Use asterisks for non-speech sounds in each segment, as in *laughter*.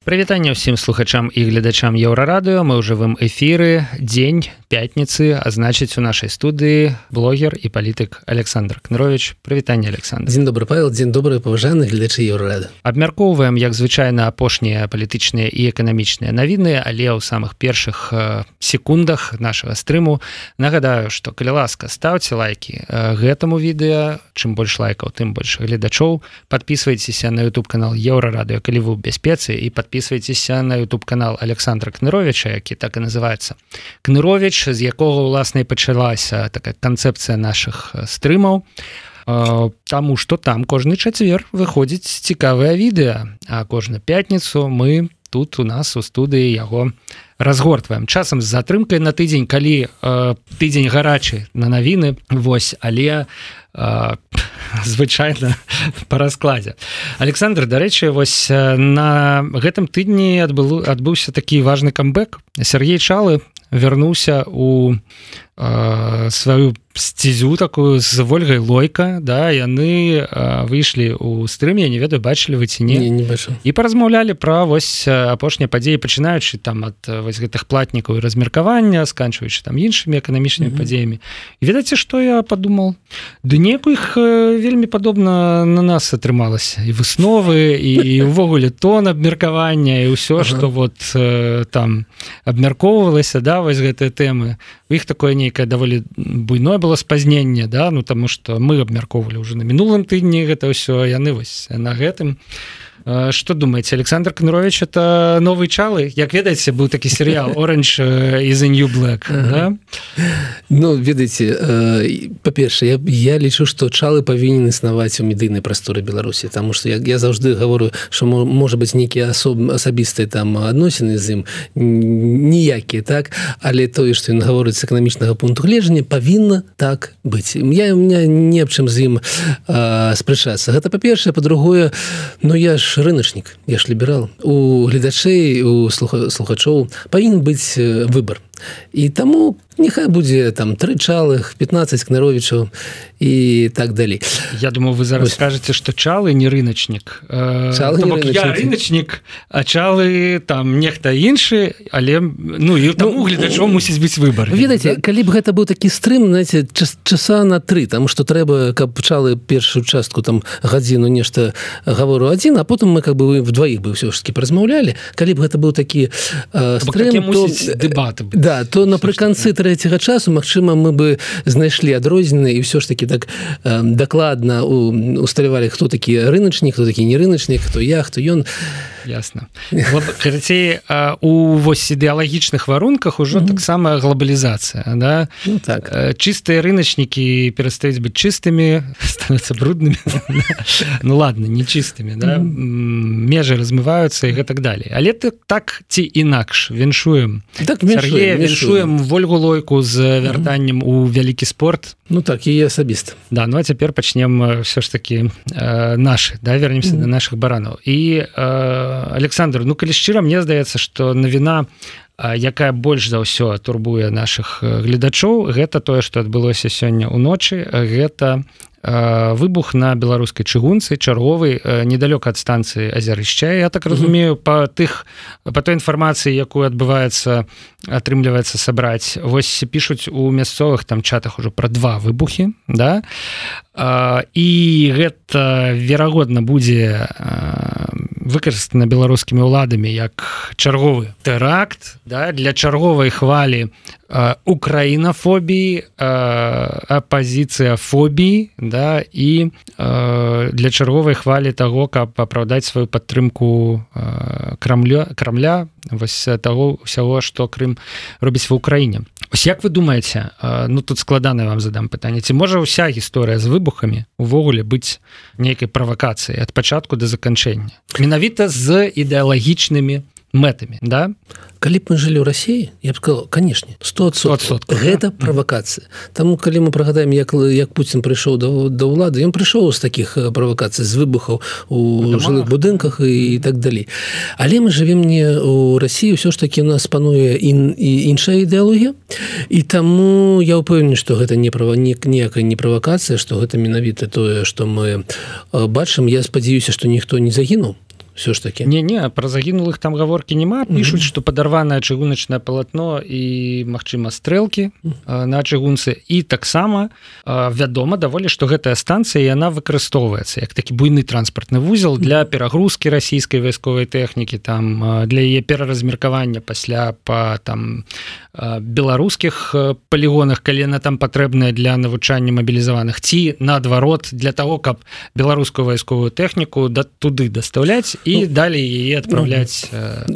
Прывітанне ўсім слухачам і гледачам еўрарадыо. Мы ў жывым эфіры. Дзень пятніцы а значыць у нашай студыі блогер і палітык Александр кнырович прывітанне Александр. Дзень добры павел. Дзень добры паважаны гледачы еўрарада абмяркоўваем як звычайна апошнія палітычныя і эканамічныя навіны але ў самых першых секундах нашага стрыму нагадаю что калі ласка ставце лайки гэтаму відэа. Чым больш лайкаў тым больш гледачоў. Подписывайтеся на YouTube канал еўрарадыо калі вы ў бяспецы і под подписывайтеся на YouTube канал Александра кныровича які так і называется кнырович з якога уласна пачалася такая канцэпцыя наших стрымаў Таму что там кожны чацвер выходзіць цікавае відэа а кожную пятніцу мы тут у нас у студыі яго разгортваем часам з затрымкай на тыдзень калі э, тыдзень гарачы на навіны Вось але *laughs* звычайна по раскладзе. Александр дарэчы вось на гэтым тыдні адбыл адбыўся такі важны камбэк. Сергей чалы вярнуўся у сваю сцізю такую з ольгай лойка да яны выйшлі у стрыме не ведаю бачылі вы ці не не, не і паразмаўлялі пра вось апошнія падзеі пачынаючы там ад вось гэтых платнікаў і размеркавання сканчваючы там іншымі эканамічнымі mm -hmm. падзеямі ведаце што я падумал ды неку іх вельмі падобна на нас атрымалася і высновы і увогуле тон абмеркавання і ўсё ага. вот там абмяркоўвалася да вось гэтыя тэмы. У іх такое нейкае даволі буйное было спазненне да ну таму что мы абмяркоўвалі уже на мінулым тыдні гэта ўсё яны вось на гэтым что думаете? Александр кнырович это новый чалы як ведаеце быў такі серыял оранж из new black да? ну ведаеце па-перша я, я лічу что чалы павінен існаваць у медыйнай прасторы беларусі тому что я, я заўжды говорю что можа быть нейкія асоб асабістыя там адносіны з ім ніякія так? Але тое что ён гаворыць з эканамічнага пункту гледжання павінна так быць. Я у меня не аб чым з ім спрачацца. Гэта па-першае по-другое но я ж рыначнік я ж ліберал у гледачэй у слухачоў павінен быць выбор і таму няхай будзе там тры чалых 15 кнаровічаў і так далей Я думаю вы зараз скажете что чалы не рыначнік рыначнік а чалы там нехта іншы але ну і там гледачо ну, мусіць быць выбор ведаце да? калі б гэта быў такі стрым знаете час, часа на тры там что трэба каб чалы першую частку там гадзіну нешта гавору адзін а потым мы как бы вы вдвоіх бы ўсё ж таки празмаўлялі калі б гэта быў такі э, стрым, то... дебаты да то напрыканцы трэцяга часу Мачыма мы бы знайшлі адрознены і ўсё ж таки так э, дакладна усталявалі хто такі рыначнік хто такі не рыначнік хто я хто ён ясно. Карацей у вось ідэалагічных варунках ужо mm -hmm. таксама глобалізацыя да? Ну, так. Чыстыя рыначнікі перастаюць быць чыстымі *laughs* становятся бруднымі ну ладно нечыстымі да? mm -hmm. межы размываюцца і гэтак далей але ты так ці інакш віншуем так віншуем ольгу лойку з вяртаннем у вялікі спорт ну так і асабіста да ну а цяпер пачнем все ж таки э, наши да вернемся mm -hmm. до наших баранаў і э, Александр ну калі шчыра мне здаецца что навіна якая больш за ўсё турбуе наших гледачоў гэта тое что адбылося сёння уночы гэта выбух на беларускай чыгунцы чарговы недалёка ад станцыі азярышча. Я так разумею по тых по той інфармацыі якую адбываецца атрымліваецца сабраць вось пишутць у мясцовых там чатах ужо про два выбухи да? І гэта верагодна будзе выкарыстана беларускімі ўладамі як чарговы тэракт да, для чарговай хвалі украінафобіі апозіцыя фобіі да і для чарговай хвалі того каб апраўдаць сваю падтрымку крамля крамля вось того ўсяго что Крым робіць ва ўкраіне. Ось як вы думаете ну тут складана вам задам пытанне ці можа ўся гісторыя з выбухамі увогуле быць нейкай правакацыі ад пачатку да заканчэння? Менавіта з ідэалагічнымі мэтамі да? Калі б мы жылі ў рассіі я б сказал канешне 100 гэта правакацыя Таму калі мы прагадаем як як Пуін прыйшоў да, да ўлады ён прыйшоў з такіх правакацый з выбухаў у жылых будынках і так далей але мы жывем не у рассіі ўсё ж таки у нас пануе ін і іншая ідэалогія і таму я ўпэўнены што гэта не праванік ніякая не правакацыя што гэта менавіта тое што мы бачым я спадзяюся што ніхто не загінуў все ж таки. Не не про загінулых там гаворки няма пишутць что падарванае чыгуначнае палатно і Мачыма стрэлкі на чыгунцы. І таксама вядома даволі что гэтая станцыя яна выкарыстоўваецца як такі буйны транспартны вузел для перагрузки расійскай вайсковай тэхнікі там для яе пераразмеркавання пасля по там беларускіх палігонах калі яна там патрэбная для навучання мабілізаваных ці наадварот для того каб беларускую вайсковую тэхніку да туды даставляць і ну, далей яе адпраўляць э,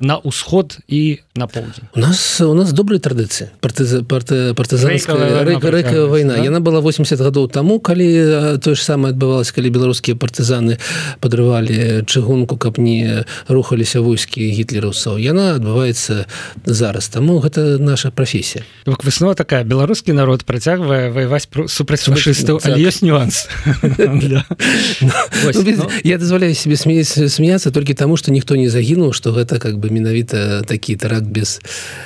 на ўсход і на поўдзень у нас у нас добрыя традыцыі партызанская вайна да? яна была 80 гадоў таму калі тое ж самае адбывалось калі беларускія партызаны падрывалі чыгунку каб не рухаліся войскі гітлераўцаў. Яна адбываецца зараз. Таму гэта наша прафесія. Выснова такая. Беларускі народ працягвае ваяваць супраць фашыстаў але ёсць нюанс. *laughs* Я дазваляю себе смеяць смеяться только тому что ніхто не загінул что гэта как бы менавіта такі тарак без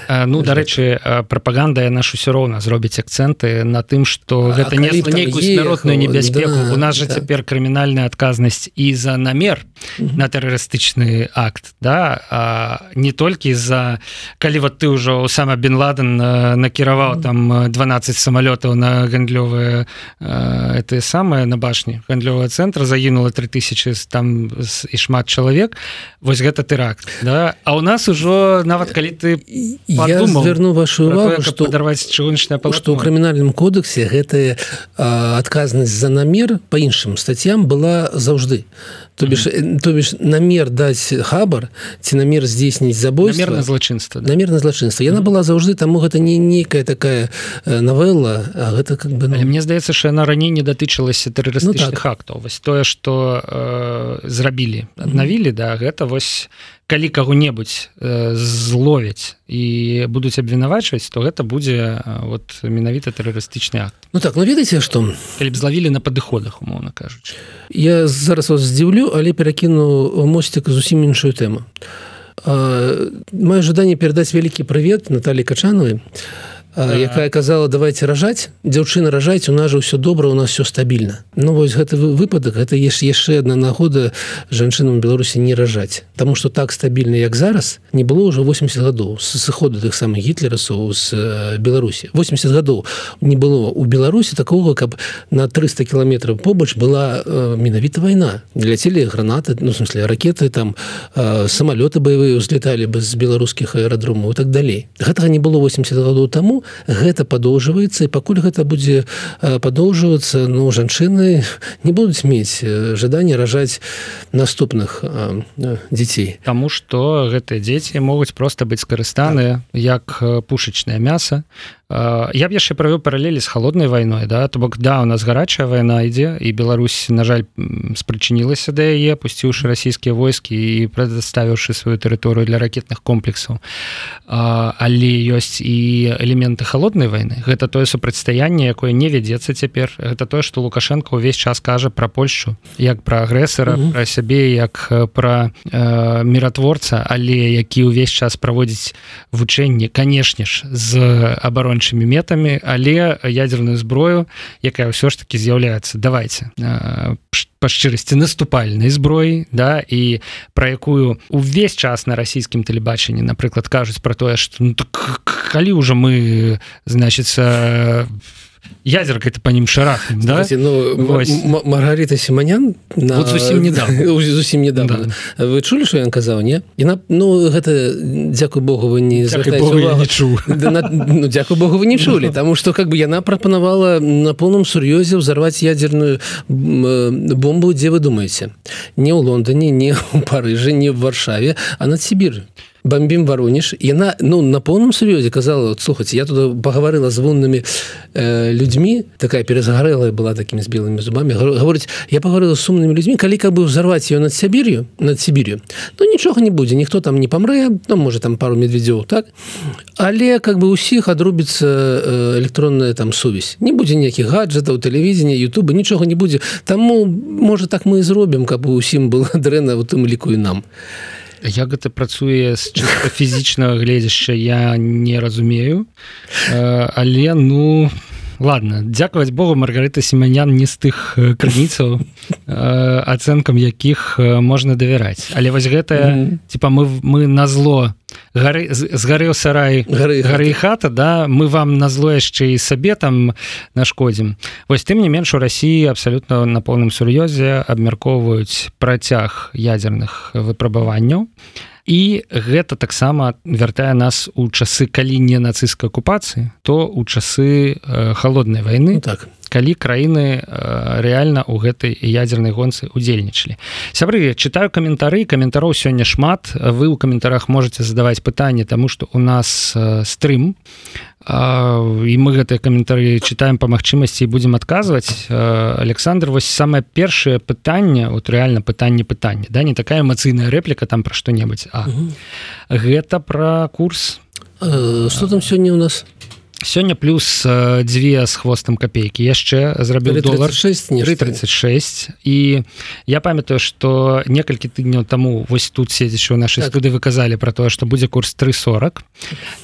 а, ну дарэчы пропаганда я нашу все роўна зробіць акцэнты на тым что гэта не нейкую народную небяспеку да, у нас же да. цяпер крымінальная адказнасць і за намер на тэрарыстычны акт да а, не толькі за калі вот ты ўжо сама бен ладен накіраваў там 12 самолетаў на гандлёвыя это самое на башні гандлёвая цэнтра загінула 3000 там і шмат шмат чалавек вось гэта тэракт да. А у нас ужо нават калі ты верну вашу увагу что дарваць чыгуначная што ў крымінальным кодексе гэтая адказнасць за намер по іншым статьям была заўжды то бишь то бишь намер даць хабар ці намер здзейсніць забой намерна злачынства да? намерна злачынства яна была заўжды таму гэта не нейкая такая навелла а гэта как бы ну... мне здаецца що яна раней не датычылася тэрарыстычных ну, так. актаў. Вось тое что э, зрабілі аднавілі да гэта вось калі каго-небудзь э, зловяць і будуць абвінавачваць то гэта будзе вот менавіта тэрарыстычны акт. Ну так ну ведаеце што калі б злавілі на падыходах умоўна кажучы. Я зараз вас здзіўлю але перакіну мосцік зусім іншую тэму. Мае жаданне перадаць вялікі прывет Наталі качанавай якая казала давайте ражаць дзяўчына ражаць у нас жа ўсё добра у нас все стабільна Ну вось гэты выпадак это еш яшчэ одна нагода жанчынам беларусі не ражаць Таму что так стабільна як зараз не было уже 80 гадоў с сыходу тых самых гітлерасаў з беларусі 80 гадоў не было у беларусі такого каб на 300 кіламетраў побач была э, менавіта вайна ляцелі гранаты ну смысле ракеты там э, самолеты баявыя узлеталі бы з беларускіх аэрадромаў так далей гэтага не было 80 гадоў таму гэта падоўжваецца і пакуль гэта будзе падоўжвацца ну жанчыны не будуць мець жаданне ражаць наступных дзяцей Таму што гэтыя дзеці могуць проста быць скарыстаныя так. як пушачнае мяса я б яшчэ правёў паралелі з холоднай вайной да то бок да у нас гарачая вайна ідзе і Беларусь на жаль спрычынілася да яе пусціўшы расійскія войскі і прадставіўшы сваю тэрыторыю для ракетных комплексаў але ёсць і элементы холоднай вайны гэта тое супрацьстаянне якое не вядзецца цяпер гэта тое што лукашенко ўвесь час кажа пра Польшу як пра агрэсара mm -hmm. пра сябе як пра э, міратворца але які ўвесь час праводзіць вучэнні канешне ж з абароны кончымі метамі але ядерную зброю якая ўсё ж таки з'яўляецца. Давайте па шчырасці наступальнай зброі да і пра якую увесь час на расійскім тэлебачанні напрыклад кажуць про тое что ну, так, калі ўжо мы значится в ядеркой это по ним шарах да? ну, маргарита симонян на... вот зусім недавно. *laughs* Зусім недавно. Да. вы чулі что я казаў не? Яна ну гэта дзякуй богу вы не чу *laughs* ну, дзякуй богу вы не чулі тому что как бы яна прапанавала на полном сур'ёзе ўзарваць ядерную бомбу. Дзе вы думаете? Не ў лондоне не *laughs* у парыжы не в варшаве а над сібіры бомбім варонеж яна ну на поўным сур'ёзе казала слухаць я туда пагаварыла з воннымі э, людзьмі такая перазгарэлая была такімі з белымі зубамі гаворыць я пагаварыла сумнымі людзьмі калі каб бы ўзарваць ее над сябір'ю над сібір'ю ну нічога не будзе ніхто там не памрэ ну можа там пару медведзёў так але как бы усіх адрубіцца э, электронная там сувязь не будзе ніякіх гаджетаў тэлевізення Ютуба нічога не будзе таму можа так мы і зробім каб усім было дрэнна у тым ліку і нам а як гэта працуе з фізічнага гледзяшча я не разумею. Але ну ладно дзякаваць Богу Маргарыта семянян не з тых крыніцаў *laughs* ацэнкам якіх можна давяраць. Але вось гэтая mm -hmm. типа мы мы на зло гары згарэў сарай гары гары хата да мы вам на зло яшчэ і сабе там нашкодзім. Вось тым не менш у Росіі абсалютна на поўным сур'ёзе абмяркоўваюць працяг ядзерных выпрабаванняў і гэта таксама вяртае нас у часы калі не нацысцкай акупацыі то у часы э, холоднай войны ну, так. калі краіны э, реально у гэтай ядерной гонцы удзельнічалі сябры читаю каментары каментароў сёння шмат. Вы у каментарах можете задаваць пытанне тому что у нас э, стрым і мы гэтыя каментары читаем по магчымасці будем адказваць Александр вось самое першае пытанне вот реально пытанне пытання да не такая эмацыйная рэпліка там про что-небудзь А угу. гэта про курс. Э, что там сёння у нас сёння плюс дзве з хвостам копейкі яшчэ зрабіў долар 6 36 і я памятаю что некалькі тыдняў таму вось тут седзячы у нашай так. студы выказалі про тое что будзе курс 340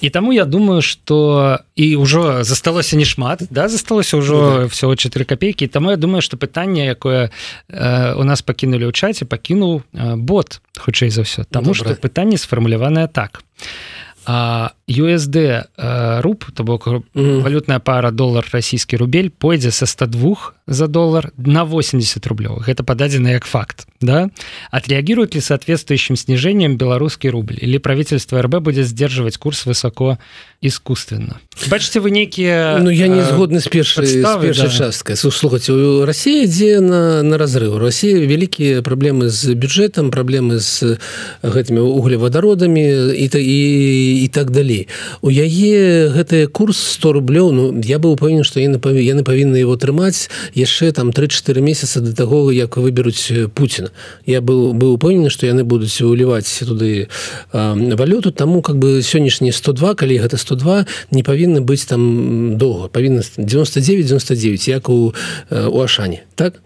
і таму я думаю что і ўжо засталося не шмат да засталося ўжо всего 4 копейкі таму я думаю что пытанне якое э, у нас пакінулі ў чаце пакінуў э, бот хутчэй за ўсё таму что пытанне сфармуляванае так. а А USD э, руб то бок mm -hmm. валютная пара доллар расійскі рубель пойдзе са 102 за доллар на 80 рублёў гэта пададзена як факт да? Отреагирует ли соответствующим снижением беларускі рубль? Или правительство РБ будет сдерживать курс высоко искусственно? Бачите вы некие Ну я не згодны с першай да. часткой. Слухайте Россия ідзе на на разрыв. Россия вялікія проблемы з бюджетом проблемы з гэтымі углеводородами і то і і так далей. У яе гэты курс 100 рублёў Ну я быў упэўнен что яны яны павінны его трымаць яшчэ там 3-4 месяца до таго як выберуць Путина я был быў упэўнены что яны будуць уліваць туды э, валюту тому как бы сённяшні 102 калі гэта 102 не павінны быць там доўга. Павінна 99 99 як у э, у ашане. Так?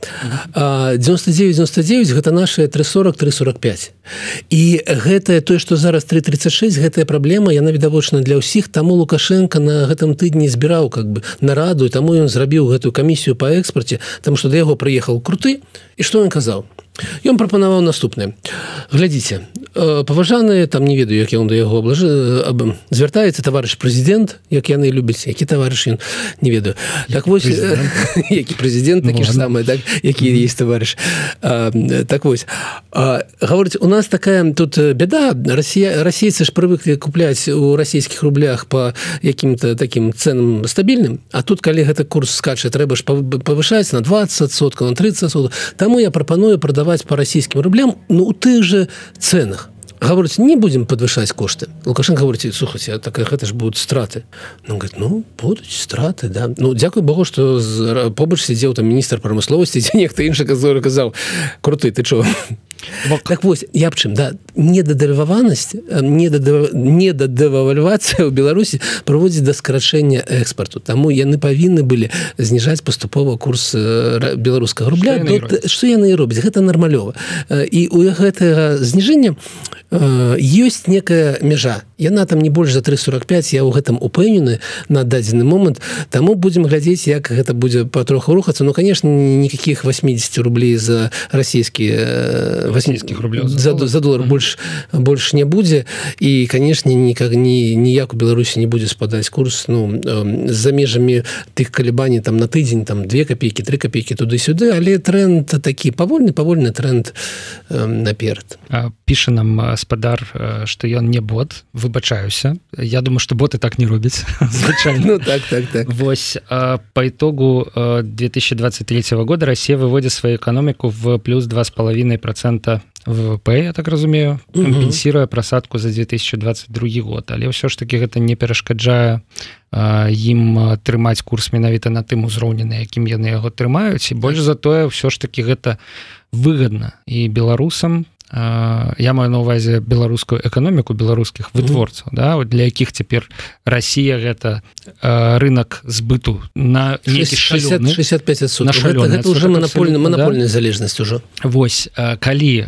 99 99 гэта наши 340 345 і гэтае тое что зараз 336 гэтая праблема яна відавочна для ўсіх. Таму лукашенко на гэтым тыдні збіраў как бы нараду таму ён зрабіў гэтую камісію по экспорце там что да яго прыехал круты. І что ён казаў Ён прапанаваў наступны глядзіце паважаныя там не ведаю як ён да яго аблажы звяртаецца таварыш прэзідэнт як яны любяць які таварыш ён не ведаю. Так вось *laughs* які прэзідэнт такі ж самы так які есть таварыш. Так вось гаворыць у нас такая тут бяда. Росія расейцы ж прывыклі купляць у расійскіх рублях по якім-то таким ценам стабільным. А тут калі гэты курс скача трэба ж павышаць на 20 сотка на 30 сот таму я прапаную прадаваць продавать по российским рублям ну у тых же ценах. Говорить не будем подвышать кошты. Лукашенко говорите слухайте так это ж будут страты ну говорит ну будут страты да ну дзякую богу что побач сидел там министр промысловости *laughs* нехто інша который казал круты ты чего Бок. так вось я б чым да недадаванасць недадавальвацыя ў беларусі праводзіць да скарачэння экспарту таму яны павінны былі зніжаць паступова курс беларускага рубля. Што яны робяць гэта нармалёва і у гэтага зніжэння ёсць некая мяжа яна там не больш за 345 я ў гэтым упэўнены на дадзены момант таму будзем глядзець як гэта будзе патроху рухацца ну конечно никаких 80 рублей за расійскія расійскіх рублёў за, за долар больш больш не будзе і канешне никак не ніяк у беларусі не будзе спадаць курс. Ну за межамі тых калібаний там на тыдзень там две копейки три копейки туды-сюды. Але тренд такі павольны павольны тренд э, наперад піша нам спадар что ён не бот. Выбачаюся. Я думаю что боты так не робяць *laughs* звычайно ну, так, так, так. Вось по итогу 2023 года Россия выводит свою экономику в плюс два с половиной процента ВВП я так разумею кампенсіруе прасадку за 2022 год. Але ўсё ж таки гэта не перашкаджае ім трымаць курс менавіта на тым узроўні на якім яны яго трымаюць. І больш за тое ўсё ж таки гэта выгодна і беларусам я маю на увазе беларускую эканоміку беларускіх вытворцаў да? Вот для якіх цяпер Росія гэта рынок збыту на 60, 65 на уже монопольна монопольная да? залежнасць ужо Вось калі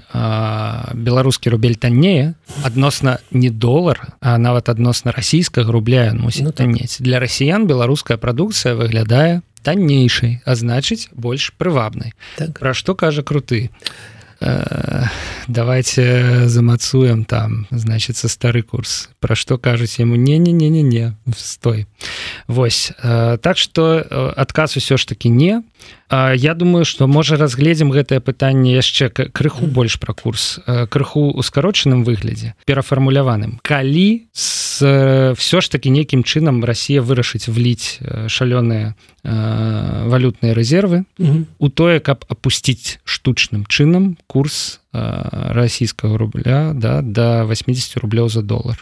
беларускі рубель таннее адносна не долар а нават адносна расійскага рубля мусіць ну, таннець. Так. для расіян беларуская прадукцыя выглядае таннейшай а значыць больш прывабнай. Так. пра што кажа круты э, давайте замацуем там значится стары курс. Про што кажуць яму не не не не не стой. Вось. Э, так что э, адказ усё ж таки не Я думаю что можа разгледзім гэтае пытанне яшчэ крыху больш пра курс. Э, крыху у скарочаным выглядзе перафармуляваным. Калі с все ж таки нейкім чынам Росія вырашыць вліць шалёныя валютныя рэзервы у тое каб опусціць штучным чынам курс расійскага рубля да до 80 рублёў за долар.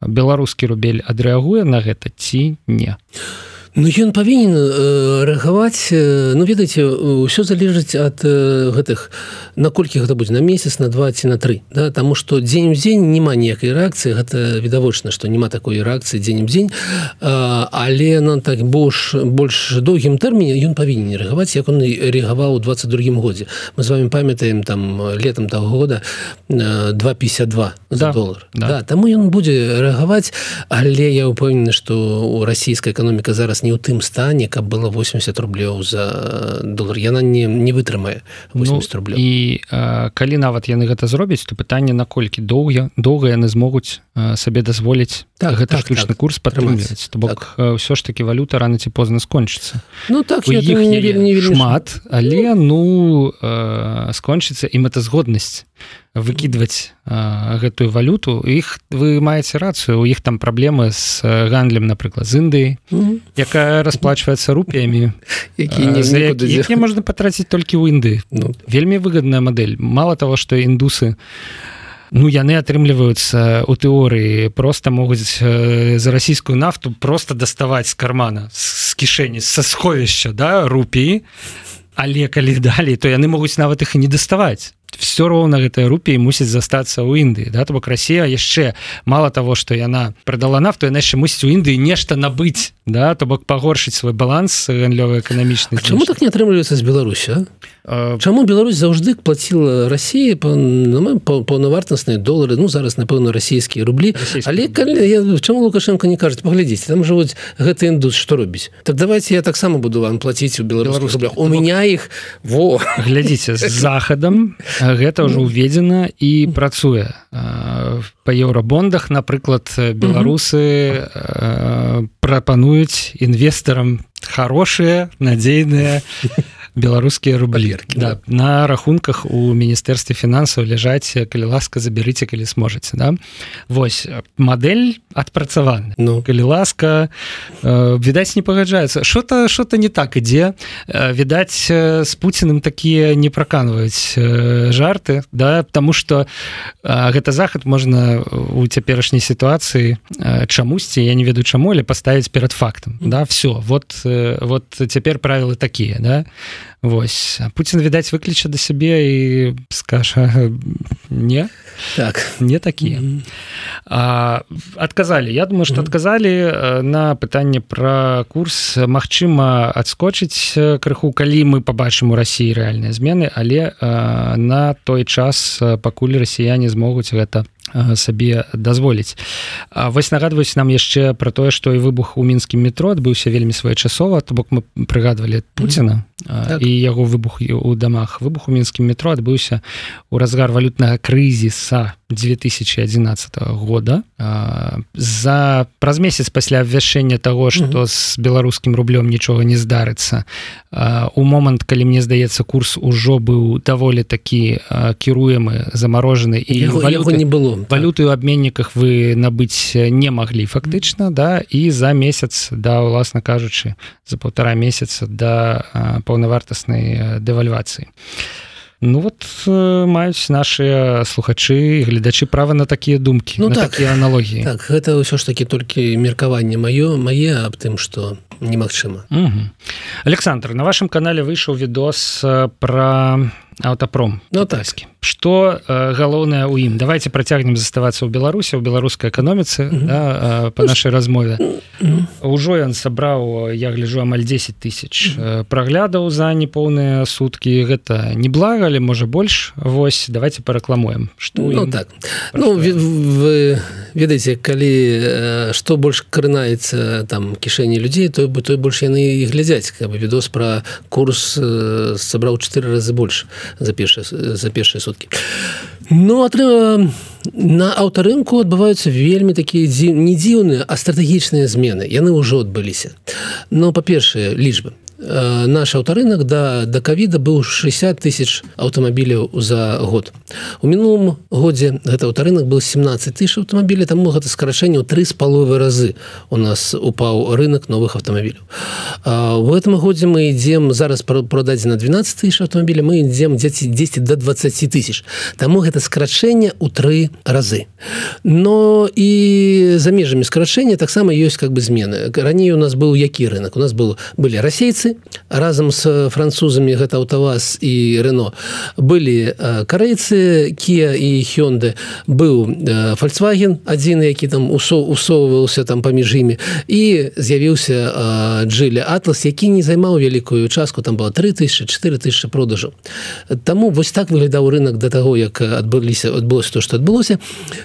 Беларускі рубель адрэагуе на гэта ці не? а Ну ён павінен э, рэагаваць э, ну ведаеце ўсё залежыць ад э, гэтых наколькі гэта будзе на месяц на два ці на тры да? Таму што дзень у дзень няма ніякай рэакцыі гэта відавочна што няма такой рэакцыі дзень у дзень. Але нам так больш больш доўгім тэрміне ён павінен рэагаваць як он рэагаваў у 22 годзе. Мы з вами памятаем там летом того года 252 за да, долар да. Да, таму ён будзе рэагаваць але я упэўнены што у расійская эканоміка зараз зараз не ў тым стане каб было 80 рублёў за долар яна не не вытрымае 80 ну, рублёў. і а, калі нават яны гэта зробяць то пытанне наколькі доўга доўга яны змогуць сабе дазволіць так, гэта так, штучны так, курс падтрымаць то бок так. ўсё ж таки валюта рано ці позна скончыцца. Ну так іх не, не, не шмат але ну. скончыцца і мэтазгоднасць выкидывать гэтую валюту. Іх вы маеце рацыю у іх там праблемы с гандлем напрыклад з Індыі mm -hmm. якая расплачваецца рупіямі *laughs* які можна патраціць толькі ў Індыі. Ну. вельмі выгодная модель мало того что індусы Ну яны атрымліваюцца у тэорыі просто могуць за расійскую нафту просто даставаць з кармана з кішэні са сховішча да рупіі. Але калі далей то яны могуць нават іх і не даставаць все роўна гэтая рупій мусіць застацца ў Індыі да то бок Росія яшчэ мало того что яна продала нафту яна яшчэ мусіць у Індыі нешта набыць да то бок пагоршыць свой баланс гандлёвы эканамічны чаму так не атрымліваецца з Беларусі Чаму Беларусь заўжды плаціла Росіі паўнавартасныя долары ну зараз напэўна расійскія рублі? Але калі чаму лукашенко не кажуць паглядзіць там жывуць гэты індус што робіць? Так давайте я таксама буду вам плаціць у беларускіх рублях. У меня іх во. Глядзіце з *laughs* захадам гэта ўжо ўведзена і працуе па еўрабондах напрыклад беларусы прапануюць інвестарам хорошие надзейныя *laughs* беларускія рублерки да, на рахунках у міністэрстве фінансаў ляжаць калі ласка забярыце калі сможаце да? Вось модель адпрацаваны Ну. Калі ласка э, відаць не пагаджаецца что-то что-то не так ідзе э, відаць э, с пуціным такія не праканваюць э, жарты да? Тому что гэта захад можна у цяперашняй сітуацыі чамусьці я не ведаю чаму але паставіць перад фактам да? Все вот вот цяпер правілы такія да Вось. Пуін відаць выкліча да сябе і скажа не так. Не такія mm -hmm. адказалі. Я думаю что адказалі на пытанне пра курс. Мачыма адскочыць крыху калі мы побачым у Росіі рэальныя змены але а, на той час пакуль расіяне змогуць гэта сабе дазволіць. Вось нагадваюць нам яшчэ про тое што і выбух у мінскім метро адбыўся вельмі своечасова. То бок мы прыгадвалі Пуціна так. і яго выбух у дамах выбух у мінскім метро адбыўся у разгар валютнага крызіса 2011 года за праз месяц пасля абвяшэння того что з беларускім рублём нічога не здарыцца у момант калі мне здаецца курс ужо быў даволі такі кіруемы замарожаны і валюты не было так. валюты у абменніках вы набыць не маглі фактычна да і за месяц да уласна кажучы за полтора месяца да паўнавартаснай дэвальвацыі. А Ну вот э, маюць наши слухачы гледачы права на такія думкі Ну так, такія аналогіі. так гэта ўсё ж таки толькі меркаванне маё мае аб тым что немагчыма. Александр на вашем канале выйшаў відос про аўтапром ну таскі так. что э, галоўнае ў ім давайте працягнем заставацца ў беларусі у беларускай эканоміцы mm -hmm. да, э, по нашай размове. ўжо ён сабраў я гляжу амаль 10 тысяч mm -hmm. праглядаў за неполныя суткі гэта не блага але можа больш Вось давайте парэкламуем что ну, так. ну вы, вы ведаеце калі что больш крынаецца там кішэні людзей то бы той больш яны і глядзяць как бы відос про курс сабраў чатыры разы больш за першыя за першыя суткі Ну атрыма на аўтарынку адбываюцца вельмі такія дзі... не дзіўныя а стратэгічныя змены яны ўжо адбыліся но па-першае лічбы Э, наш аўтарынак да да кавіда быў 60 тысяч аўтамабіляў за год. У мінулым годзе гэта аўтарынак был 17 тысяч аўтамабілі таму гэта скарачэнне ў тры з паловы разы у нас упаў рынок новых аўтамабіляў. В этом годзе мы ідзем зараз продадзена 12 тысяч аўтамабіля мы ідзем дзеці 10 до 20 тысяч. Таму гэта скарачэнне ў тры разы. Но і за межамі скарачэння таксама ёсць как бы змены. Раней у нас быў які рынок у нас был былі расейцы кітайцы разам з французамі гэта аўтаваз і Рно былі карейцы кія і хёнды быў фольксваген адзін які там усо усоўваўся там паміж імі і з'явіўся джилі атлас які не займаў вялікую частку там было 3000 4000 продажу. Таму вось так выглядаў рынок да таго як адбыліся адбылося то што адбылося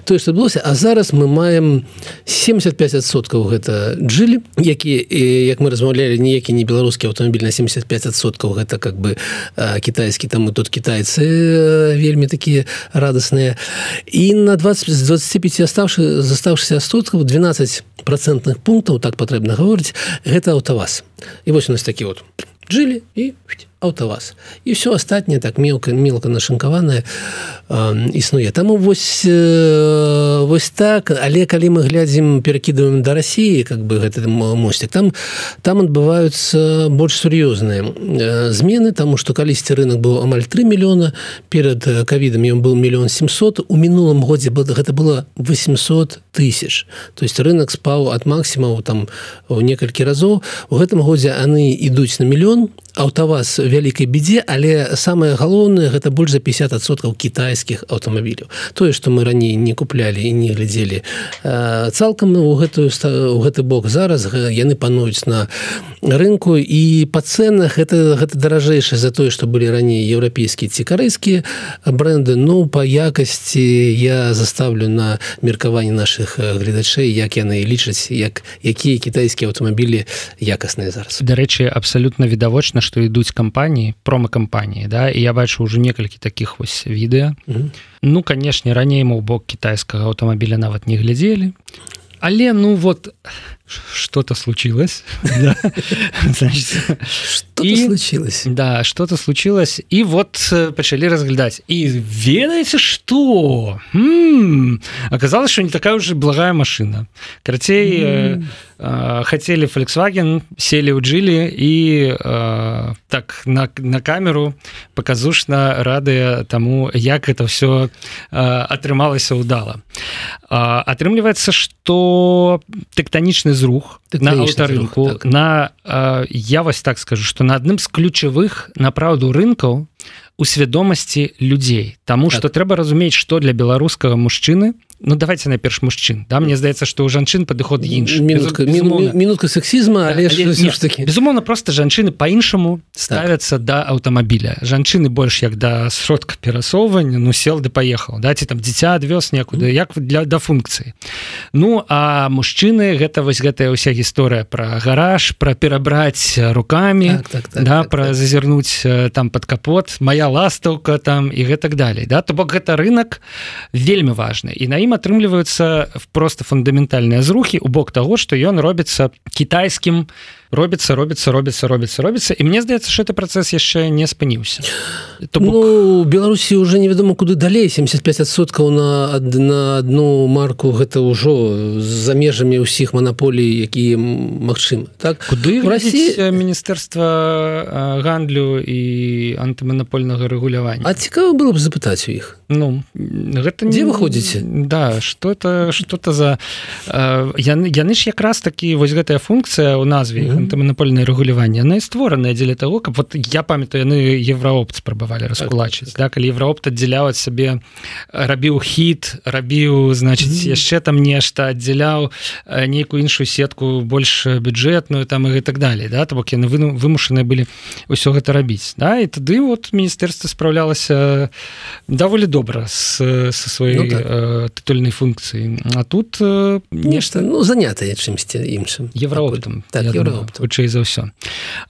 тое што адбылося А зараз мы маем 75соткаў гэта джилі які як мы размаўлялі ніякі не беларускі аўтамабіль на 75соткаў гэта как бы кітайскі там тут кітайцы вельмі такія радасныя і на 20 з 25 оставшы заставшыся соткаў 12 процентных пунктаў так патрэбна гаворыць гэта аўтаваз і вось у нас такі вот жылі і аўтаваз і все астатняе так мелка мелка нашынкаваная існуе таму вось э, вось так. Але калі мы глядзім перакідываем да Росіі как бы гэты мостик там там адбываюцца больш сур'ёзныя э, змены тому что калісьці рынок быў амаль 3 мільёна перад кавідам ён быў мільён 700 у мінулым годзе гэта было 800 тысяч. То есть рынок спаў ад максімуму там у некалькі разоў. У гэтым годзе яны ідуць на мільён аўтаваз вялікай бедзе але самае галоўнае гэта больш за 50соткаў кітайскіх аўтамабіляў тое што мы раней не куплялі і не глядзелі цалкам у гэтую у гэты бок зараз яны пануюць на рынку. І па цэнах это гэта даражэйшае за тое што былі раней еўрапейскія ці карэйскія бренды. Ну па якасці я заставлю на меркаванне наших гледачэй як яны лічаць як якія кітайскія аўтамабілі якасныя зараз. Дарэчы абсалютна відавочна што ідуць кампаніі промакампаніі да і я бачу уже некалькі таких вось відэа mm -hmm. ну канешне раней мы ў бок кітайскага аўтамабіля нават не глядзелі але ну вот что-то случилось *laughs* случилось. да что-то случилось и вот э, пачалі разглядаць і ведаеце что? Оказалось что не такая уже благая машина. Карацей э, э, хотели volkswagen сели у джилі і так на на камеру показушна радыя тому як это все атрымалася удала атрымліваецца что тэктанічны зрух на аўтарынку так. на э, я вось так скажу что на адным з ключавых направду рынкаў у свядомасці людзей. Таму так. что трэба разумець что для беларускага мужчыны Ну давайте найперш мужчын да? Мне здаецца что у жанчын падыход інш минутка, минутка сексізма але, але ж таки? Безумоўно просто жанчыны по-іншаму ставятся так. да аўтамабіля. Жанчыны больш як да сродка перасоўвання ну сел ды поехал да? Ці там дзіця адвёз некуды як для да функцыі. Ну а мужчыны гэта вось гэтая ўся гісторыя про гараж про перабраць руками так, так, так, да? так, про так. зазірнуць там под капот. Моя ластаўка там і гэтак далей да то бок гэта рынок вельмі важны. І на ім атрымліваюцца просто фундаментальныя зрухі у бок таго што ён робіцца кітайскім робіцца робіцца робіцца робіцца робіцца і мне здаецца что это працэс яшчэ не спыніўся то бок... ну, беларусі уже невядома куды далей 75соткаў на на одну марку гэта ўжо за межамі ўсіх манаполій якія магчым так? Куды России міністэрства гандлю і антыманапольна пэўнага рэгулявання А цікава было б запытаць у іх. Ну гэта дзе выходзіце Да что это что-то за яны яны ж якраз такі вось гэтая функцыя у назве антыманапольнае рэгуляванне яны створаныя дзеля того каб вот я памятаю яны евроопт спрабавалі раскулачыць так, так. да калі евроопт аддзяляў ад сябе рабіў хіт рабіў значыць яшчэ там нешта аддзяляў нейкую іншую сетку больш бюджэтную там і так далее да то бок яны вымушаныя былі ўсё гэта рабіць да. І тады вот міністэрства спраўлялася даволі добра с со сваёй ну, так. э, тытульнай функцыі а тут э, нешта ну занятае чымсьці іншым еврооптам так, хутчэй за ўсё.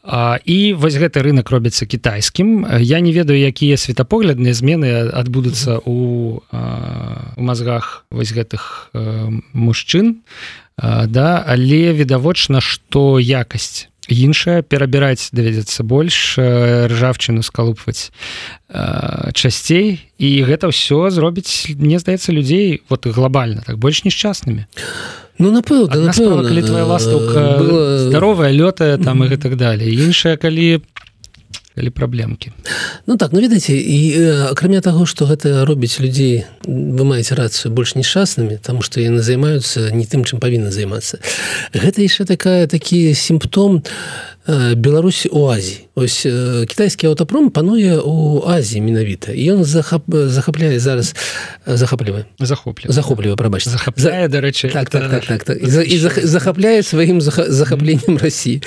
А, і вось гэты рынок робіцца кітайскім. Я не ведаю якія светапоглядныя змены адбудуцца у у мазгах вось гэтых мужчын. Да але відавочна што якасць іншая перабіраць давядзецца больш ржавчыну скалупваць часцей. І гэта ўсё зробіць мне здаецца людзей вот глобальна так больш несчаснымі Ну напэўна калі твоя ластаўка была... здаровая лётая там mm -hmm. і гэтак далее. Іншая калі калі праблемкі Ну так ну ведаеце і акрамя таго што гэта робіць людзей вы маеце рацыю больш нешчаснымі там што яны займаюцца не тым чым павінны займацца. Гэта яшчэ такая такі сімптом Беларусі у Азіі ось кітайскі аўтапром пануе у Азіі менавіта ён захап захапляе зараз захаплівае захоплю захоплівае прабач захапляе дарэчы так, так, так, так, так. і захапляе сваім захапленнем Росіі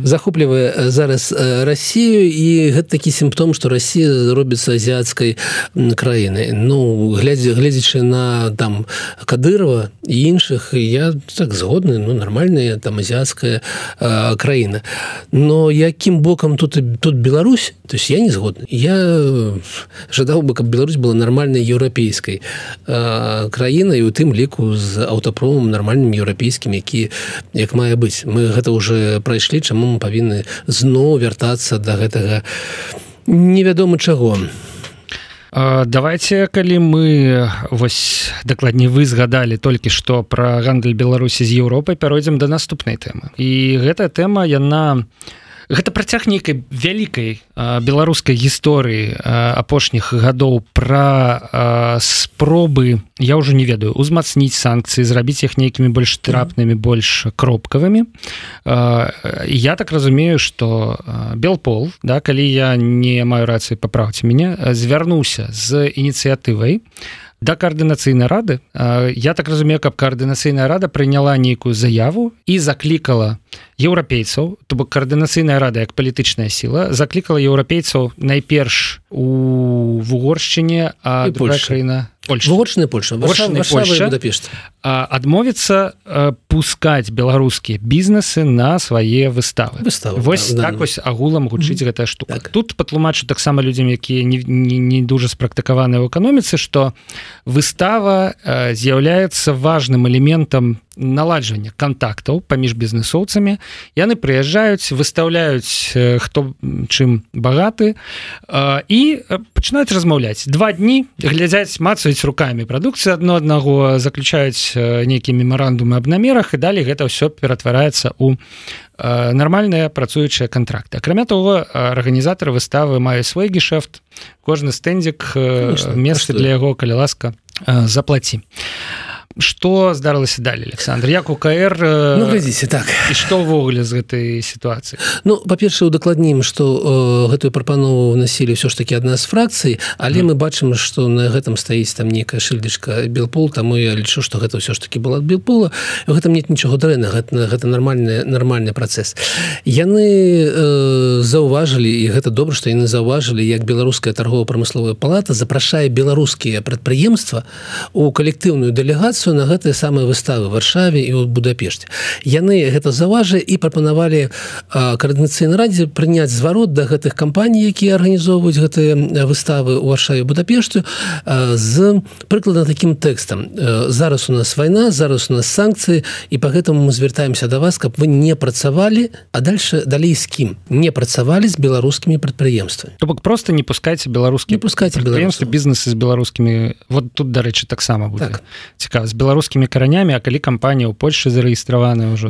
захоплівае зараз Расію і гэта такі сімптом што Росія робіцца азіяцкай краіны Ну глядзі гледзячы на там кадырова і іншых я так згодны ну нармальная там азіяцкая краіна но якім бокам тут тут Беларусь то есть я не згодны. Я жадаў бы каб Беларусь была нармальнай еўрапейскай краінай у тым ліку з аўтапромом нармальным еўрапейскім які як мае быць. Мы гэта уже прайшлі чаму мы павінны зноў вяртацца до да гэтага невядома чаго. Давайте калі мы вось дакладней вы згадалі толькі што пра гандаль беларусі з Еўропай пяройдзем да наступнай тэмы. І гэтая тэма яна у гэта працяг нейкай вялікай беларускай гісторыі апошніх гадоў пра спробы я ўжо не ведаю узмацніць санкцыі зрабіць іх нейкімі больш трапнымі больш кропкавымі. Я так разумею что белпол да калі я не маю рацыі паправце мяне звярнуўся з ініцыятывай да каардынацыйнай рады. Я так разумею каб каардынацыйная рада прыняла нейкую заяву і заклікала еўрапейцаў то бок каардынацыйная рада як палітычная сіла заклікала еўрапейцаў найперш у вугоршчыне а другая краіна вочная Польша. Адмовіцца пускаць беларускія бізнесы на свае выставы. Выставы вось да, так вось агулам гучыць mm -hmm. гэтая штука так. тут патлумачу таксама людзям якія не, не, не дужа спрактыкаваныя ў эканоміцы што выстава з'яўляецца важным элементам наладжвання контактаў паміж бізнесоўцамі яны прыязджаюць выставляюць хто чым багаты і пачынаюць размаўляць. Два дні глядзяць мацаюць руками прадукцыі адно аднаго заключаюць нейкія мемарандумы аб намерах і далей гэта ўсё ператвараецца у нармальныя працуючыя контракты акрамя того арганізатары выставы маюць свой гешэфт. Кожны стэндзік месца для яго калі ласка заплаці. а что здарылася далее Александр? Як у КР э, ну, глядзіце так. і что ўвогуле з гэтай сітуацыі? Ну па-першае удакладнім что э, гэтую прапанову насілі ўсё ж таки адна з фракцый але mm. мы бачым что на гэтым стаіць там некая шыльдачка белпол таму я лічу что гэта ўсё ж таки была белпола. Гэтым нет нічого дрэнна гэта, гэта нармальны нармальны працэс. Яны э, заўважылі і гэта добра што яны заўважылі як беларуская торгово-прамысловая палата запрашае беларускія прадпрыемства у калектыўную дэлегацыю на гэтыя самыя выставы варшаве і ў будапешце. Яны гэта заважа і прапанавалі каардынацыйны радзе прыняць зварот да гэтых кампаній якія арганізоўваюць гэтыя выставы ў варшаве будапешту з прыкладна таким тэкстам. Зараз у нас вайна зараз у нас санкцыі і по гэтаму мы звяртаемся до вас каб вы не працавалі а дальше далей з кім не працавалі з беларускімі прадпрыемствамі То бок просто не пускайце беларускі пускайце беларускі бізнесы з беларускімі вот тут дарэчы таксама так. цікава з беларускімі каранями А калі кампанія ў Польшы зарэгістраваны ўжо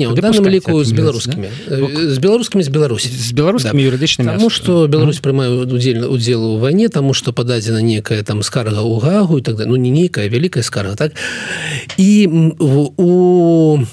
ліку з беларускімі да? з беларускімі з Беларусі з беларускімі да. юрыдычнымі Таму што Беларусь mm. прымае удзельна удзелу ў вайне таму што пададзена некая там скарга ў гагу і так да ну не нейкая вялікая скарга так? І у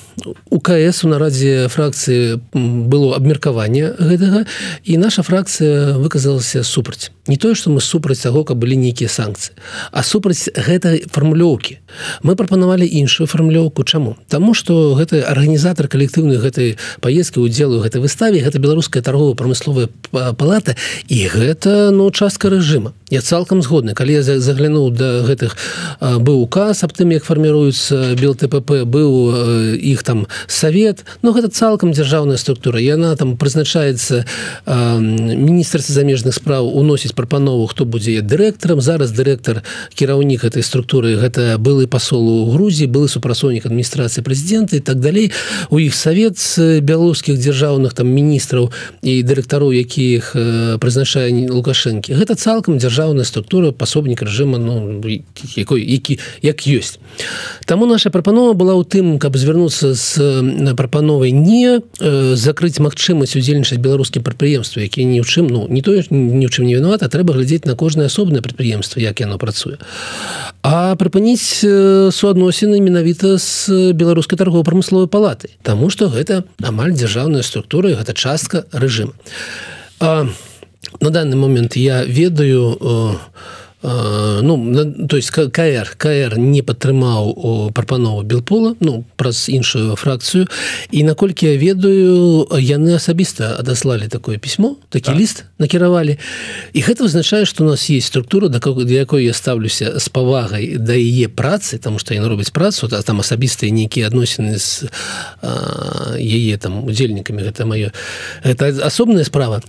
УКС у нарадзе фракцыі было абмеркаванне гэтага і наша фракцыя выказалася супраць не тое што мы супраць таго каб былі нейкія санкцыі а супраць гэтай фармулёўкі. Мы прапанавалі іншую фармлёўку чаму? Таму што гэты арганізатар калектыўны гэтай паездкі удзелу гэтай выставе гэта беларуская торгово-прамысловая палата і гэта ну частка рэжыма. Я цалкам згодны. Калі я заглянуў да гэтых быў указ аб тым як фарміруецца белТПП быў іх там совет но гэта цалкам дзяржаўная структура яна там прызначаецца міністрцы замежных спраў уносіць прапанову хто будзе дырэктарам. Зараз дырэктар кіраўнік этой структуры гэта былы пасол у Грузіі былы супрацоўнік адміністрацыі прэзідэнта і так далей. У іх савет беларускіх дзяржаўных там міністраў і дырэктароў якіх прызначае лукашэнкі. Гэта цалкам дзяржаўная структура пасобнік рэжыма ну якой які як ёсць. Таму наша прапанова была ў тым каб звярнуцца з прапановай не закрыць магчымасць удзельнічаць беларускім прадпрыемству які ні ў чым ну не тое ні ў чым не вінавата трэба глядзець на кожнае асобнае прадпрыемства як яно працуе. А прыпыніць суадносіны менавіта з беларускай торгово-прамысловай палаты Таму что гэта амаль дзяржаўная структура гэта частка рэжым на данный момент я ведаю у ну то есть КР КР не падтрымаў прапанову белпола ну праз іншую фракцыю і наколькі я ведаю яны асабіста адаслалі такое пісьмо такі так. ліст накіравалі і гэта вызначае што у нас есть структура да для якой я ставлюся з павагай да яе працы там што яны робяць працу а там асабістыя нейкія адносіны з яе там удзельнікамі гэта маё это асобная справа.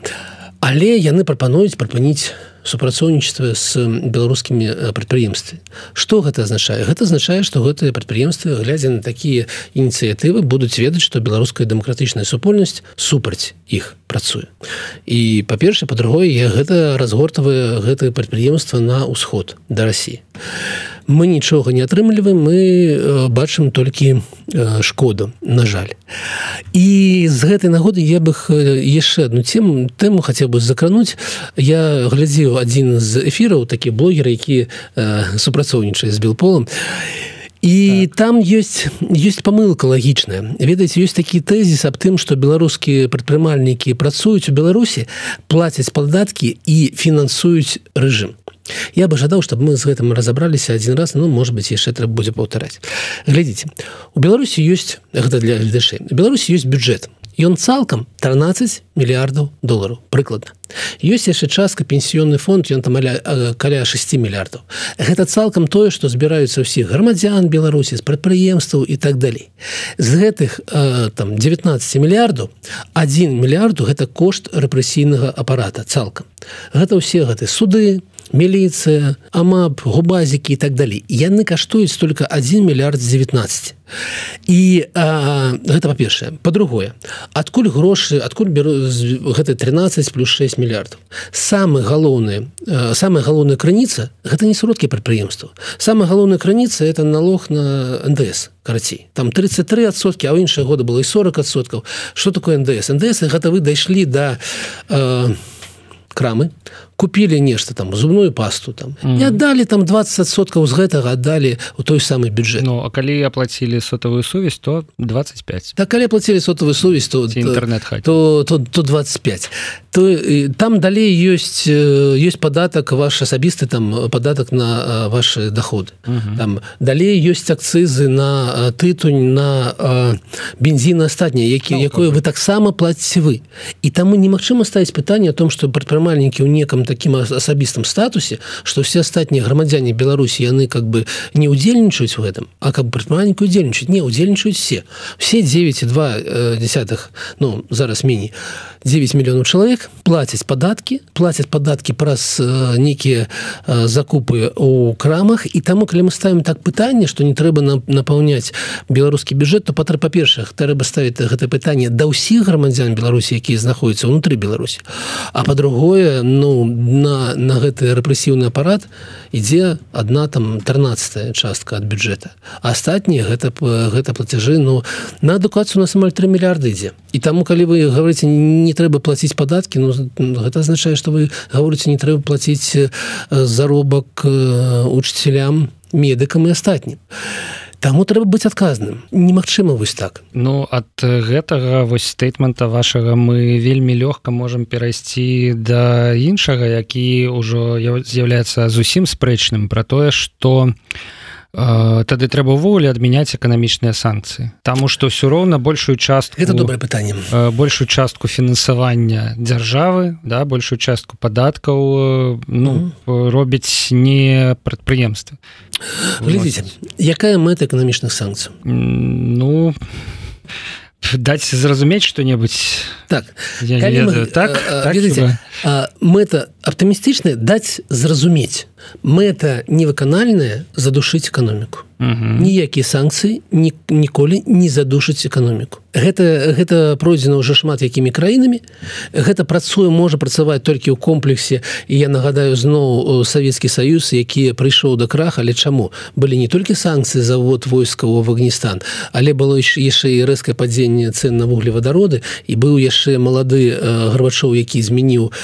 Але яны прапануюць прапаніць супрацоўнічества з беларускімі прадпрыемствы что гэта азначае? Гэта азначае что гэтыя прадпрыемствы глядзя на такія ініцыятывы будуць ведаць что беларуская дэмакратычная супольнасць супраць іх працуе. І па-першае па-другое я гэта разгортавае гэтае прадпрыемства на ўсход да Росіі мы нічога не атрымліваем мы э, бачым толькі э, шкоду на жаль. І з гэтай нагоды я бы яшчэ одну тему тэму хацеў бы закрануць. Я глядзеў адзін з эфіраў такі блогеры які э, супрацоўнічае з белполом і так. там ёсць ёсць памылка лагічная ведаеце ёсць такі тэзіс аб тым што беларускія прадпрымальнікі працуюць у беларусі плацяць падаткі і фінансуюць рэжым Я бы жадаў чтобы мы з гэтым разабраліся один раз ну может быть яшчэ трэба будзе паўтараць глядзіце у беларусі ёсць гэта для гледашэй беларусі ёсць бюджет ён цалкам 13 мільярдаў долараў прыкладна ёсць яшчэ частка пенсіённы фонд ён там аля, каля 6 мільярдаў гэта цалкам тое што збіраюцца ўсіх грамадзян беларусі з прадпрыемстваў і так далей з гэтых там 19 мільярдаў 1 мільярду гэта кошт рэпрэсійнага апарата цалкам гэта ўсе гэты суды міліцыя амап губазікі і так далей яны каштуюць только 1 мільярд 19 і а, гэта па-першае по-другое адкуль грошы адкуль беру гэта 13 плюс 6 мільярдаў самы галоўны самая галоўная крыніца гэта не сродкі прадпрыемства самая галоўная крыніца это налог на ндс карацей там 33сотки а ў іншыя годы было і 40соткаў что такое ндс? Ндс гэта вы дайшлі да, крамы купілі нешта там зубную пасту там. Mm. і аддалі там 20 соткаў з гэтага аддалі у той самы бюджет Ну а калі аплацілі сотавую сувязь то 25 так калі плацілі сотавую сувязь то інтэрнет то, то, то 25 то там далей ёсць ёсць падатак ваш асабісты там падатак на ваши доходы mm -hmm. там далей ёсць акцызы на тытунь на бензін астатняе які no, якое вы таксама плаціце вы і таму немагчыма ставіць пытанне о том что прадпрымальнікі ў некам таким асабістым статусе что все астатнія грамадзяне Беларусі яны как бы не удзельнічаюць в этом а как прадпрымальніку удзельнічаць не удзельнічаюць все. Все 9,2 десятых ну зараз меней 9 мільёнаў чалавек плацяць падаткі плацяць падаткі праз э, нейкія э, закупы у крамах. І таму калі мы ставім так пытанне што не трэба нам напаўняць беларускі бюджет то патра па-першых трэба ставіць гэта пытанне да ўсіх грамадзян Беларусі якія знаходзяцца ўнутры Беларусі а па-другое ну на на гэты рэпрэсіўны апарат ідзе одна там 13 частка ад бюджэта. Астатнія гэта гэта платяжы ну на адукацыю нас амаль 3 мільярды ідзе. І таму калі вы говорите не трэба плаціць падаткі Ну гэта азначае что вы говорите не трэба плаціць заробак учителям медыкам і астатнім. а Таму трэба быць адказным. Немагчыма вось так. Ну ад гэтага вось стейтмента вашага мы вельмі лёгка можемм перайсці да іншага які ўжо з'яўляецца зусім спрэчным про тое что у тады трэба ўвогуле адмяняць эканамічныя санкцыі. Таму што ўсё роўна большую частку это добрае пытанне. большую частку фінансавання дзяржавы да большую частку падаткаў ну mm -hmm. робіць не прадпрыемствы глядзіце якая мэта эканамічных санкцый ну даць зразумець что-небудзь так мы, так, а, так ведаце, а, мэта аптымістычная даць зразумець мэта невыканальная задушыць эканоміку ніякія санкцыі ні, ніколі не задушыць эканоміку гэта гэта пройдзена ўжо шмат якімі краінамі гэта працуе можа працаваць толькі ў комплексе і я нагадаю зноў савецкі саюз які прыйшоў да крах але чаму былі не толькі санкцыі завод войскаў в Афганістан але было яшчэ і рэзкае падзенне цен на вуглевадароды і быў яшчэ малады гарбачоў які змяніў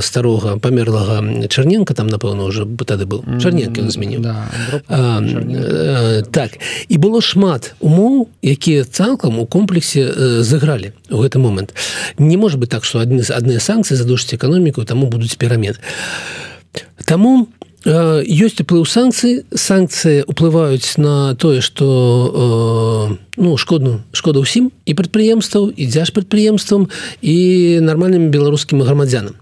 старога памерлага чарненко там напэўна уже тады был. Чарненко змяніў да, Э, так і было шмат умоў якія цалкам у комплексе э, зыгралі у гэты момант. Не может быть так что адны адныя санкцыі задушыць эканоміку таму будуць перамен Таму ёсць уплыў санкцыі санкцыі уплываюць на тое что ну шкодну шкода ўсім і прадпрыемстваў і дзяж прадпрыемствам і нармальным беларускім грамадзянам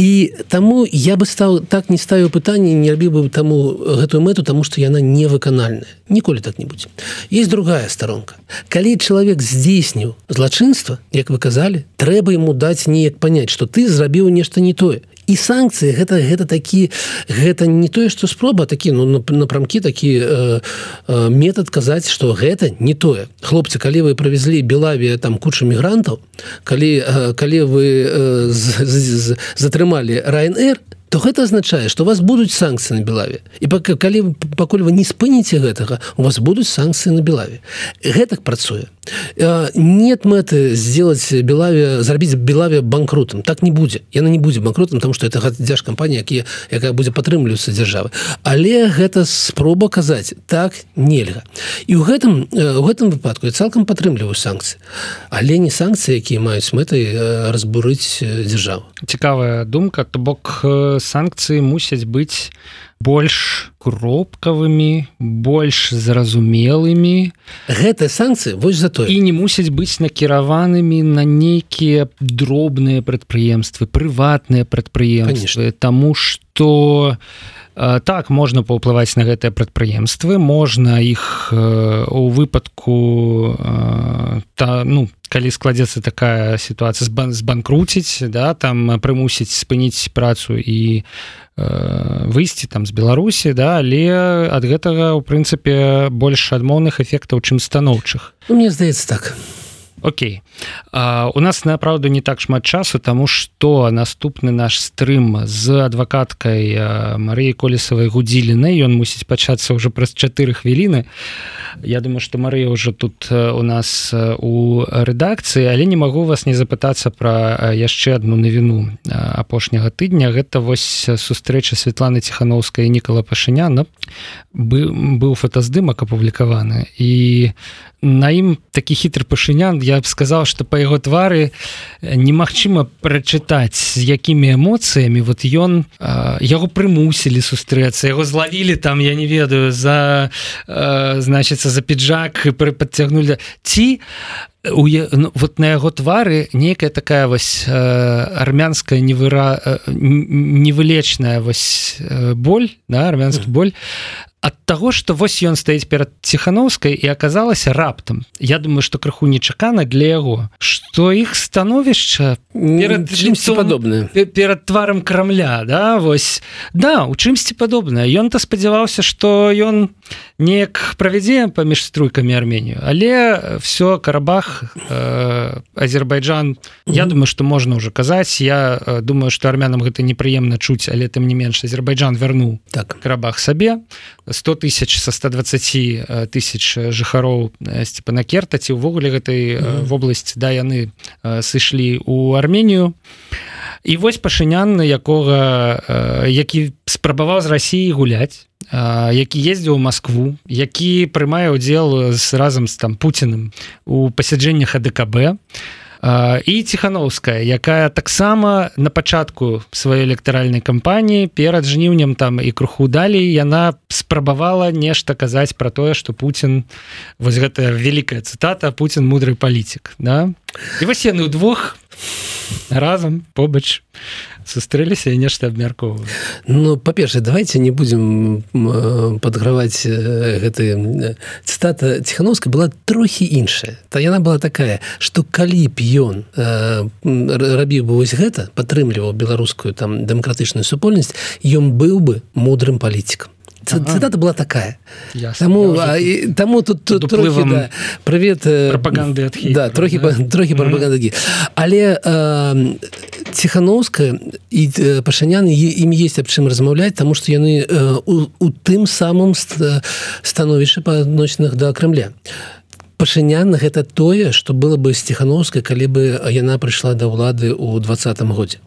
і таму я бы стаў так не ставіў пытанне не рабіў бы таму гэтую мэту тому что яна невыканальная ніколі так не будзе есть другая старонка калі чалавек здзейсніў злачынства як вы казалі трэба ему даць неяк понять что ты зрабіў нешта не тое і санкцыі гэта гэта такі гэта не тое что спроба такі ну напрамкі такі э, э, метод казаць что гэта не тое хлопцы калі вы правезлі белавія там кучу мігрантаў калі э, калі вы э, затрымалі райнр то то гэта азначае что у вас будуць санкцыі на белаве. І пока калі пакуль вы не спыніце гэтага у вас будуць санкцыі на белаве. Гэтак працуе. Нет мэты сделать белаве зрабіць белаве банкрутам. Так не будзе. Яна не будзе банкрутам там что это дзяж кампанія якія якая будзе падтрымлівацца дзяржавы. Але гэта спроба казаць так нельга. І ў гэтым у гэтым выпадку я цалкам падтрымліваю санкцыі. Але не санкцыі якія маюць мэтай разбурыць дзяржаву. Цікавая думка. То бок санкцыі мусяць быць больш кропкавымі больш зразумелымі. Гэтыя санкцыі вось за то і не мусяць быць накіраванымі на нейкія дробныя прадпрыемствы прыватныя прадпрыемствы. Таму что так можна паўплываць на гэтыя прадпрыемствы можна іх у выпадку та ну калі складзецца такая сітуацыя з бан збанкруціць да там прымусіць спыніць працу і выйсці там з беларусі да але ад гэтага у прынцыпе больш адмоўных эфектаў чым станоўчых. Ну, мне здаецца так Окей. А, у нас направду не так шмат часу тому что наступны наш стрым з адвакаткай Марыі колесавай гудзіліны ён мусіць пачацца ўжо праз чатыры хвіліны. Я думаю что Марыя ўжо тут у нас у рэдакцыі але не магу вас не запытацца про яшчэ одну навіну апошняга тыдня. Гэта вось сустрэча Светланы ціхановская Нікала пашыняна быў фотаздымак апублікаваны. І на ім такі хітры пашынян. я б сказал что по яго твары немагчыма прачытаць з якімі эмоцыямі вот ён яго прымусілі сустрэцца яго злавілі там я не ведаю за значится за піджак прыпадцягнули ці у ну, вот на яго твары некая такая вось э, армянская невыра э, невылечная вось э, боль да армянскі боль ад таго что вось ён стаіць перад ціхановскай і аказалася раптам Я думаю что крыху нечакана для яго что іх становішча падобна перад тварам крамля да вось. Да у чымсьці падобна ён то спадзяваўся что ён неяк правядзе паміж струйкамі арменію але все карабах э, азербайджан. Я думаю что можна уже казаць я э, думаю что армянам гэта непрыемна чуць але тым не менш азербайджан вярнуў так. Карабах сабе 100 тысяч со 120 тысяч жыхароў степана керта ці ўвогуле гэтай вобласці да яны сышлі у арменію і вось пашынян якога які спрабаваў з Росіі гуляць які ездзіў у Москву які прымае ўдзел з разам з там Пуціным у пасяджэннях АДКБ і ціхановская якая таксама на пачатку сваёй электаральнай кампаніі перад жніўнем там і круху далей яна спрабавала нешта казаць пра тое што Путін вось гэтая вялікая цытата Путін мудрый палітик да? І вось яны ўдвух разам побач сустрэліся і нешта абмяркоўваю Ну па-першае давайте не будем падграваць гэты цытата ціхановска была трохі іншая. Та яна была такая что калі б ён рабіў бы вось гэта падтрымліваў беларускую там дэмакратычную супольнасць ён быў бы мудрым палітикам цитата была такая. Тому тому тут, тут трохи, да, привет пропаганды от да, трохи да? трохи пропаганды але э, ціхановская і пашаняны ім есть аб чым размаўляць тому что яны э, у, у тым самым становішча па адносінах да Крымля а пашыняна гэта тое что было бы сціхановскай калі бы яна прыйшла да ўлады ў двадцатым годзе.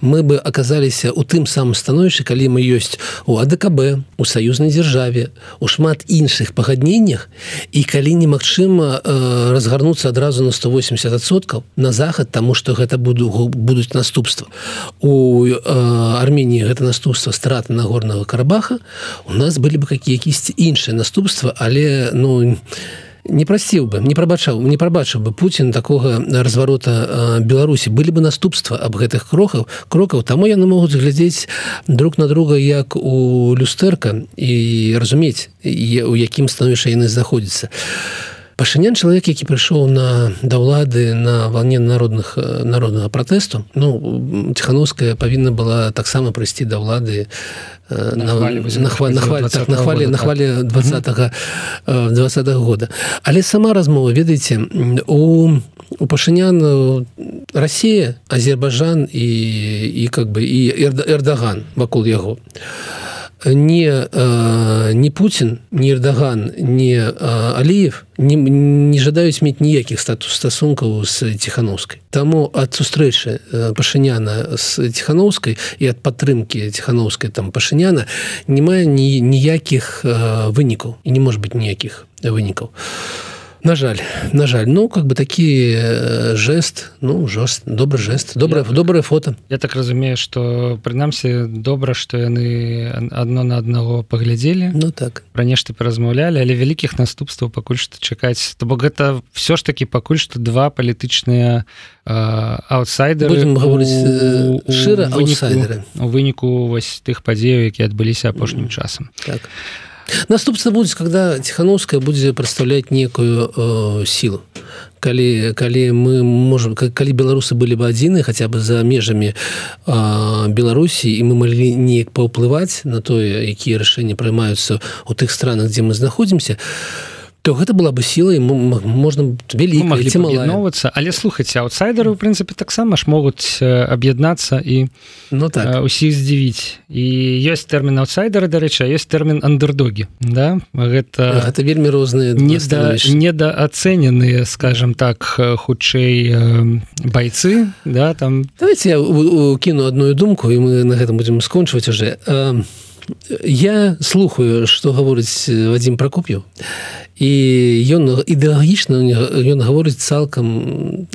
Мы бы аказаліся у тым самым становішчы калі мы ёсць у адКб у саюзнай дзяржаве у шмат іншых пагадненнях і калі немагчыма э, разгарнуцца адразу на 180соткаў на захад тому что гэта буду будуць наступства. У э, армении гэта наступства страты нагорнага карабаха. У нас былі бы какие якісьці іншыя наступства але ну не не прасіў бы не прабачаў не прабачыў бы Путін такога разварота Беларусі былі бы наступства аб гэтых крокаў крокаў таму яны могуць глядзець друг на друга як у люстэрка і разумець у якім становішча яны знаходзяцца пашынян чалавек які прыйшоў на да ўлады на валне народных народнага пратэсту ну ціхановская павінна была таксама прыйсці да ўлады нахвалі нахвалі 20 20 -го года але сама размова ведаеце у у пашынян Росія Азербайджан і і как бы і эрдаган вакол яго. а не э, не Путін не эрдаган не э, аліев не, не жадаюць мець ніякіх статус стасункаў з ціхановскай Таму ад сустрэчы пашыняна з ціхановскай і ад падтрымки ціхановскай там пашыняна не мае ні ніякіх э, вынікаў і не может быть ніякіх вынікаў на жаль на жаль. Ну как бы такі э, жест ну жорст добры жест добрае добрае фото. Я так разумею что прынамсі добра что яны одно на аднаго паглядзелі ну так. Пра нешта перазмаўлялі але вялікіх наступстваў пакуль што чакаць. То бок гэта все ж таки пакуль што два палітычныя аутсайдеры говорить шыра у выніку вось тых падзеяў які адбыліся апошнім часам. Так наступство будет когда тихохановская будет представлять некую э, силу. Калі калі мы можем калі беларусы были бы адзіны хотя бы за межамі беларусі і мы могли неяк паўплываць на тое якія рашэнні прымаюцца у тых странах дзе мы знаходзімся то то гэта была бы сілай можна вяліновацца але слухайце аутсайдеры у прынцыпе таксама ж могуць аб'яднацца і ну так. усіх здзівіць. І ёсць тэрмін аутсайдеры дарэча ёсць тэрмін андердогі да? Гэта гэта вельмі розныя недоацэненыя скажем так хутчэй байцы да там. Давайте я кіну одну думку і мы на гэтым будемм скончваць уже я слухаю что гаворыць вадзім прокоп'ю і ён ідэалагічна ён гаворыць цалкам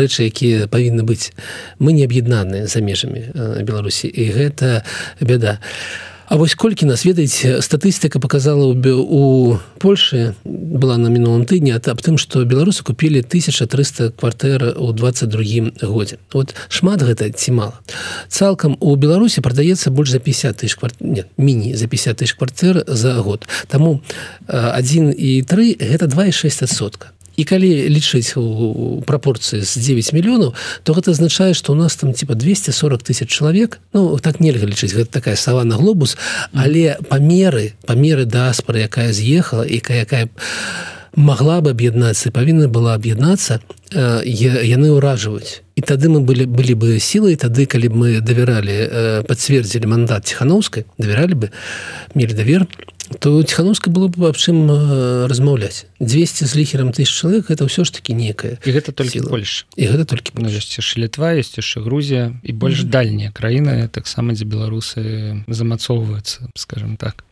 рэчы якія павінны быць. Мы не аб'яднаныя за межамі беларусі і гэта бяда. а А вось колькі нас ведаеце статыстыка показала у Польше была на мінулым тыдні аб тым што беларусы купілі 1300 кватэр у 22 годзе. Вот шмат гэта ці мала? Цалкам у беларусі прадаецца больш за 50 тысяч квар... міні за 50 тысяч кватэр за год. Таму 1 і 3 гэта 2,6 адсотка і калі лічыць у прапорцыі з 9 мільёнаў то гэта азначае что у нас там типа 240 тысяч чалавек Ну так нельга лічыць гэта такая савана глобус. Але памеры памеры даспары якая з'ехала і якая могла бы аб'яднацца павінна была аб'яднацца яны ўражваюць. І тады мы былі былі бы сілай тады калі б мы давяралі пацвердзілі мандат ціхановскай давяралі бы мелі давер то ціхановска было б аб чым э, размаўляць 200 з ліхерам тысяч чалавек это ўсё ж таки некае і гэта толькі больш і гэта толькі ну, ёсць літва ёсць яшчэ Грузія і больш mm -hmm. дальнія краіны таксама дзе беларусы замацоўваюцца скажем так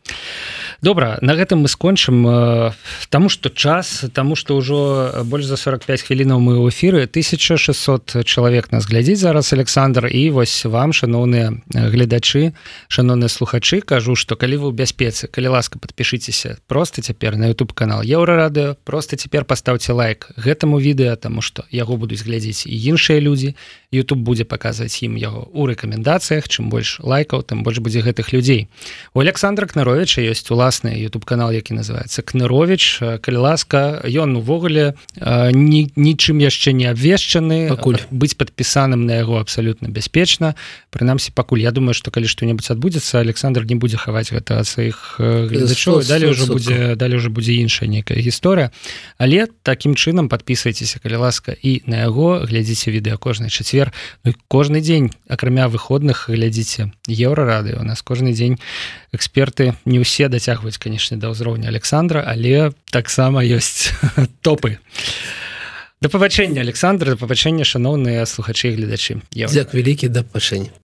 добра на гэтым мы скончым э, таму что час таму что ўжо больш за 45 хвілінаў мы ў эфіры. 1600 чалавек нас глядзіць зараз Александр і вось вам шаноўныя гледачы шаноўныя слухачы кажу что калі вы ў бяспецы калі ласка подпішыцеся просто цяпер на YouTube канал еўрарадыо просто цяпер поставьте лайк гэтаму відэа тому что яго будуць глядзець і іншыя людзі. YouTube будзе паказваць ім яго у рэкамендацыях. Чым больш лайкаў там больш будзе гэтых людзей. У Александра кнаровича ёсць уласны YouTube канал які называется кнырович калі ласка ён увогуле нічым яшчэ не абвешчаны пакуль. быць подпісаным на яго абсолютно бяспечна. Прынамсі пакуль. Я думаю что калі што-небудзь адбудзецца Александр не будзе хаваць гэта ад сваіх гледачоў. Далее уже будзе далее уже будзе іншая некая гісторыя. Але таким чынам подписывайтеся калі ласка і на яго. Глядзіце відэа кожны чацвер. Ну, кожны дзень акрамя выходных глядзіце еўра рады у нас кожны дзень эксперты не ўсе дацягваюць канешне да ўзроўня Александра але таксама ёсць *laughs* топы. Да пабачэння Александра да пабачэння шаноўныя слухачы гледачы як вялікі да пашэння